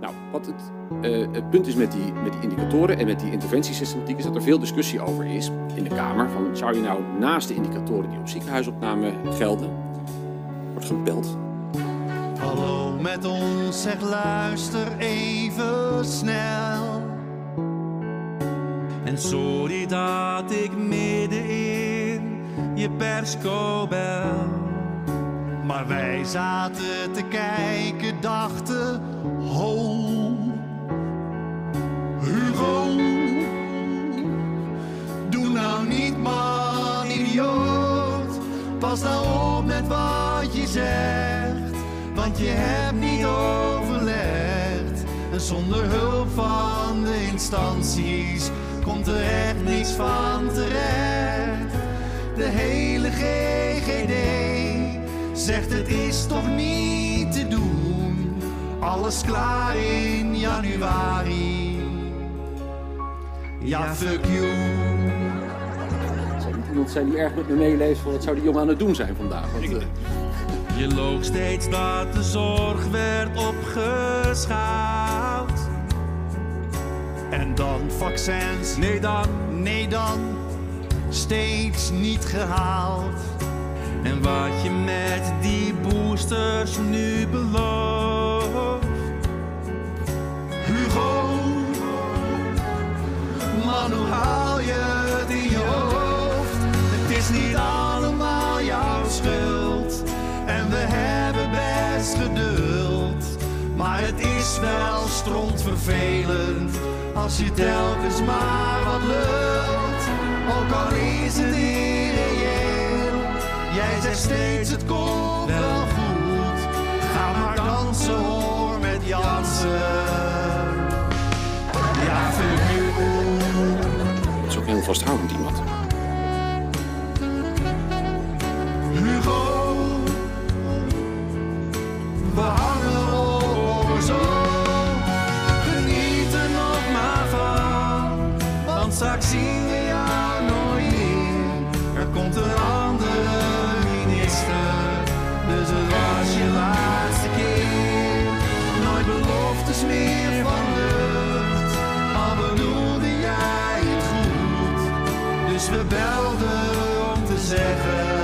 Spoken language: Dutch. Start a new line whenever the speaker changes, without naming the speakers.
Nou, wat het, eh, het punt is met die, met die indicatoren en met die interventiesystematiek is dat er veel discussie over is in de Kamer. Van, zou je nou naast de indicatoren die op ziekenhuisopname gelden, wordt gebeld.
Hallo met ons, zeg luister even snel. En sorry dat ik midden in je persco bel. Maar wij zaten te kijken, dachten, ho. Hugo, doe nou niet man, idioot. Pas nou op met wat je zegt, want je hebt niet overlegd. En zonder hulp van de instanties komt er echt niks van terecht. De hele zegt het is toch niet te doen. Alles klaar in januari. Ja, fuck you.
Er zou niet iemand zijn die erg met me meeleeft van wat zou die jongen aan het doen zijn vandaag. Want, eh,
Je loog steeds dat de zorg werd opgeschaald. En dan vaccins, nee dan, nee dan, steeds niet gehaald. En die nu belooft. Hugo, man hoe haal je het in je hoofd? Het is niet allemaal jouw schuld. En we hebben best geduld. Maar het is wel strontvervelend als je telkens maar wat lult. Ook al is het irreëel, jij zegt steeds het komt wel dansen hoor met Jansen. Ja.
Het is ook heel vasthoudend iemand.
Hugo, we hangen op zo. Geniet er nog maar van, want straks zien we jou nooit meer. Er komt een We belden om te zeggen.